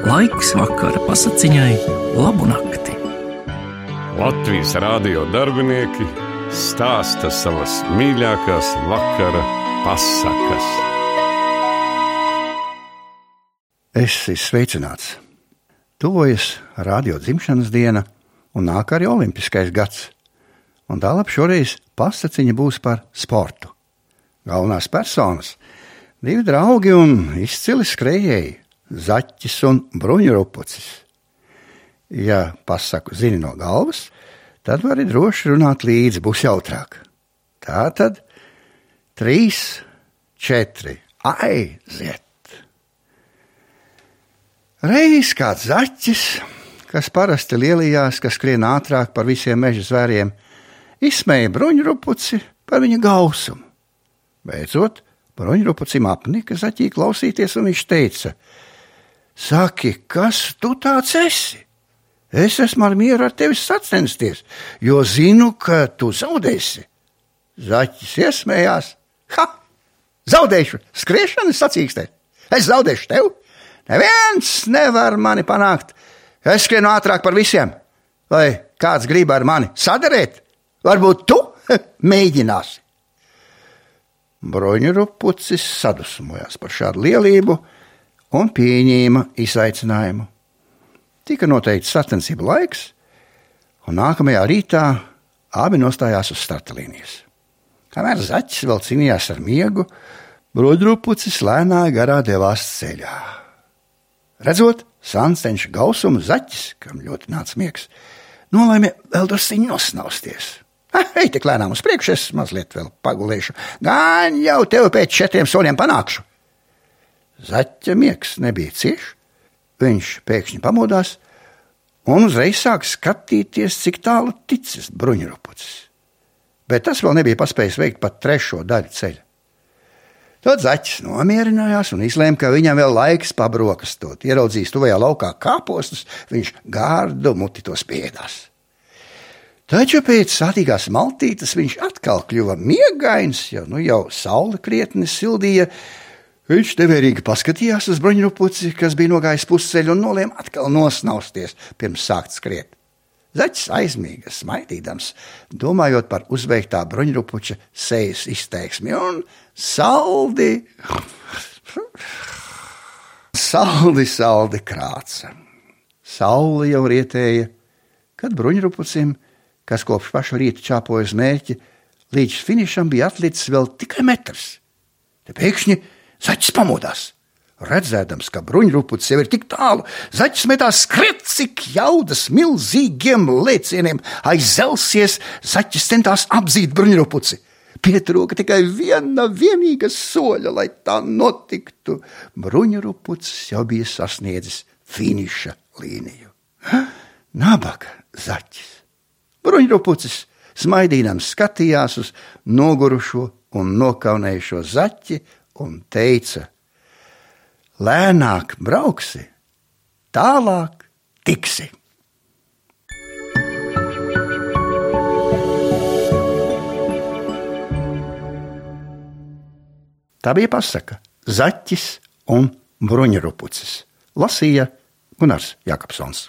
Laiks vakara pasakiņai, labu nakti. Latvijas rādio darbinieki stāsta savas mīļākās vakara pasakas. Es esmu sveicināts. Tuvojas radio dzimšanas diena, un nāk arī olimpiskais gads. Un tālāk šoreiz pasakiņa būs par sportu. Galvenās personas - divi draugi un izcili skrejēji - zaķis un bruņurupucis. Ja pasaku zini no galvas, tad vari droši runāt līdzi, būs jautrāk. Tā tad trīs, četri, aiziet! Reiz kāds zaķis, kas parasti lielījās, kas skrien ātrāk par visiem meža zvēriem, izsmēja bruņurupuci par viņa gausumu. Beidzot, bruņurupucim apnika zaķī klausīties, un viņš teica: Saki, kas tu tāds esi? Es esmu ar mieru ar tevi sacensties, jo zinu, ka tu zaudēsi. Zaķis iesmējās. Ha! Zaudēšu, skriešanu sacīkstē. Es zaudēšu tevi. Neviens nevar mani panākt. Es skrienu ātrāk par visiem. Vai kāds grib ar mani sadarēt? Varbūt tu mēģināsi. Broņurupucis sadusmojās par šādu lielību un pieņēma izaicinājumu. Tika noteikts sacensību laiks, un nākamajā rītā abi nostājās uz starta līnijas. Kamēr zaķis vēl cīnījās ar miegu, broņurupucis lēnā garā devās ceļā. Redzot sānceņša gausumu, zaķis, kam ļoti nāca miegs, nolēma vēl drusciņi nosnausties. Ej, tik lēnām uz priekšu, es mazliet vēl pagulēšu. Gan jau tevi pēc četriem soļiem panākšu. Zaķa miegs nebija ciešs. Viņš pēkšņi pamodās un uzreiz sāk skatīties, cik tālu ticis bruņurupucis. Bet tas vēl nebija paspējis veikt pat trešo daļu ceļa. Tad zaķis nomierinājās un izlēma, ka viņam vēl laiks pabrokastot. Ieraudzījis tuvajā laukā kāpostus, viņš gārdu muti to spiedās. Taču pēc sātīgās maltītes viņš atkal kļuva miegains, jo nu jau saule krietni sildīja. Viņš nevērīgi paskatījās uz bruņurupuci, kas bija nogājis pusceļu un nolēma atkal nosnausties pirms sākt skriet. Zaķis aizmīga, smaidīdams, domājot par uzveiktā bruņurupuča sejas izteiksmi un saldi, saldi, saldi krāca. Saule jau rietēja, kad bruņurupucim kas kopš paša rīta čāpoja uz mērķi, līdz finišam bija atlicis vēl tikai metrs. Te pēkšņi zaķis pamodās. Redzēdams, ka bruņurupucis jau ir tik tālu, zaķis metās skriet, cik jaudas milzīgiem lēcieniem aizelsies, zaķis centās apzīt bruņurupuci. Pietrūka tikai viena vienīga soļa, lai tā notiktu. Bruņurupucis jau bija sasniedzis finiša līniju. Nabaga zaķis! Bruņurupucis smaidīdams skatījās uz nogurušo un nokaunējušo zaķi un teica: Lēnāk brauksi, tālāk tiksi. Tā bija pasaka Zaķis un Bruņurupucis. Lasīja Gunārs Jakobsons.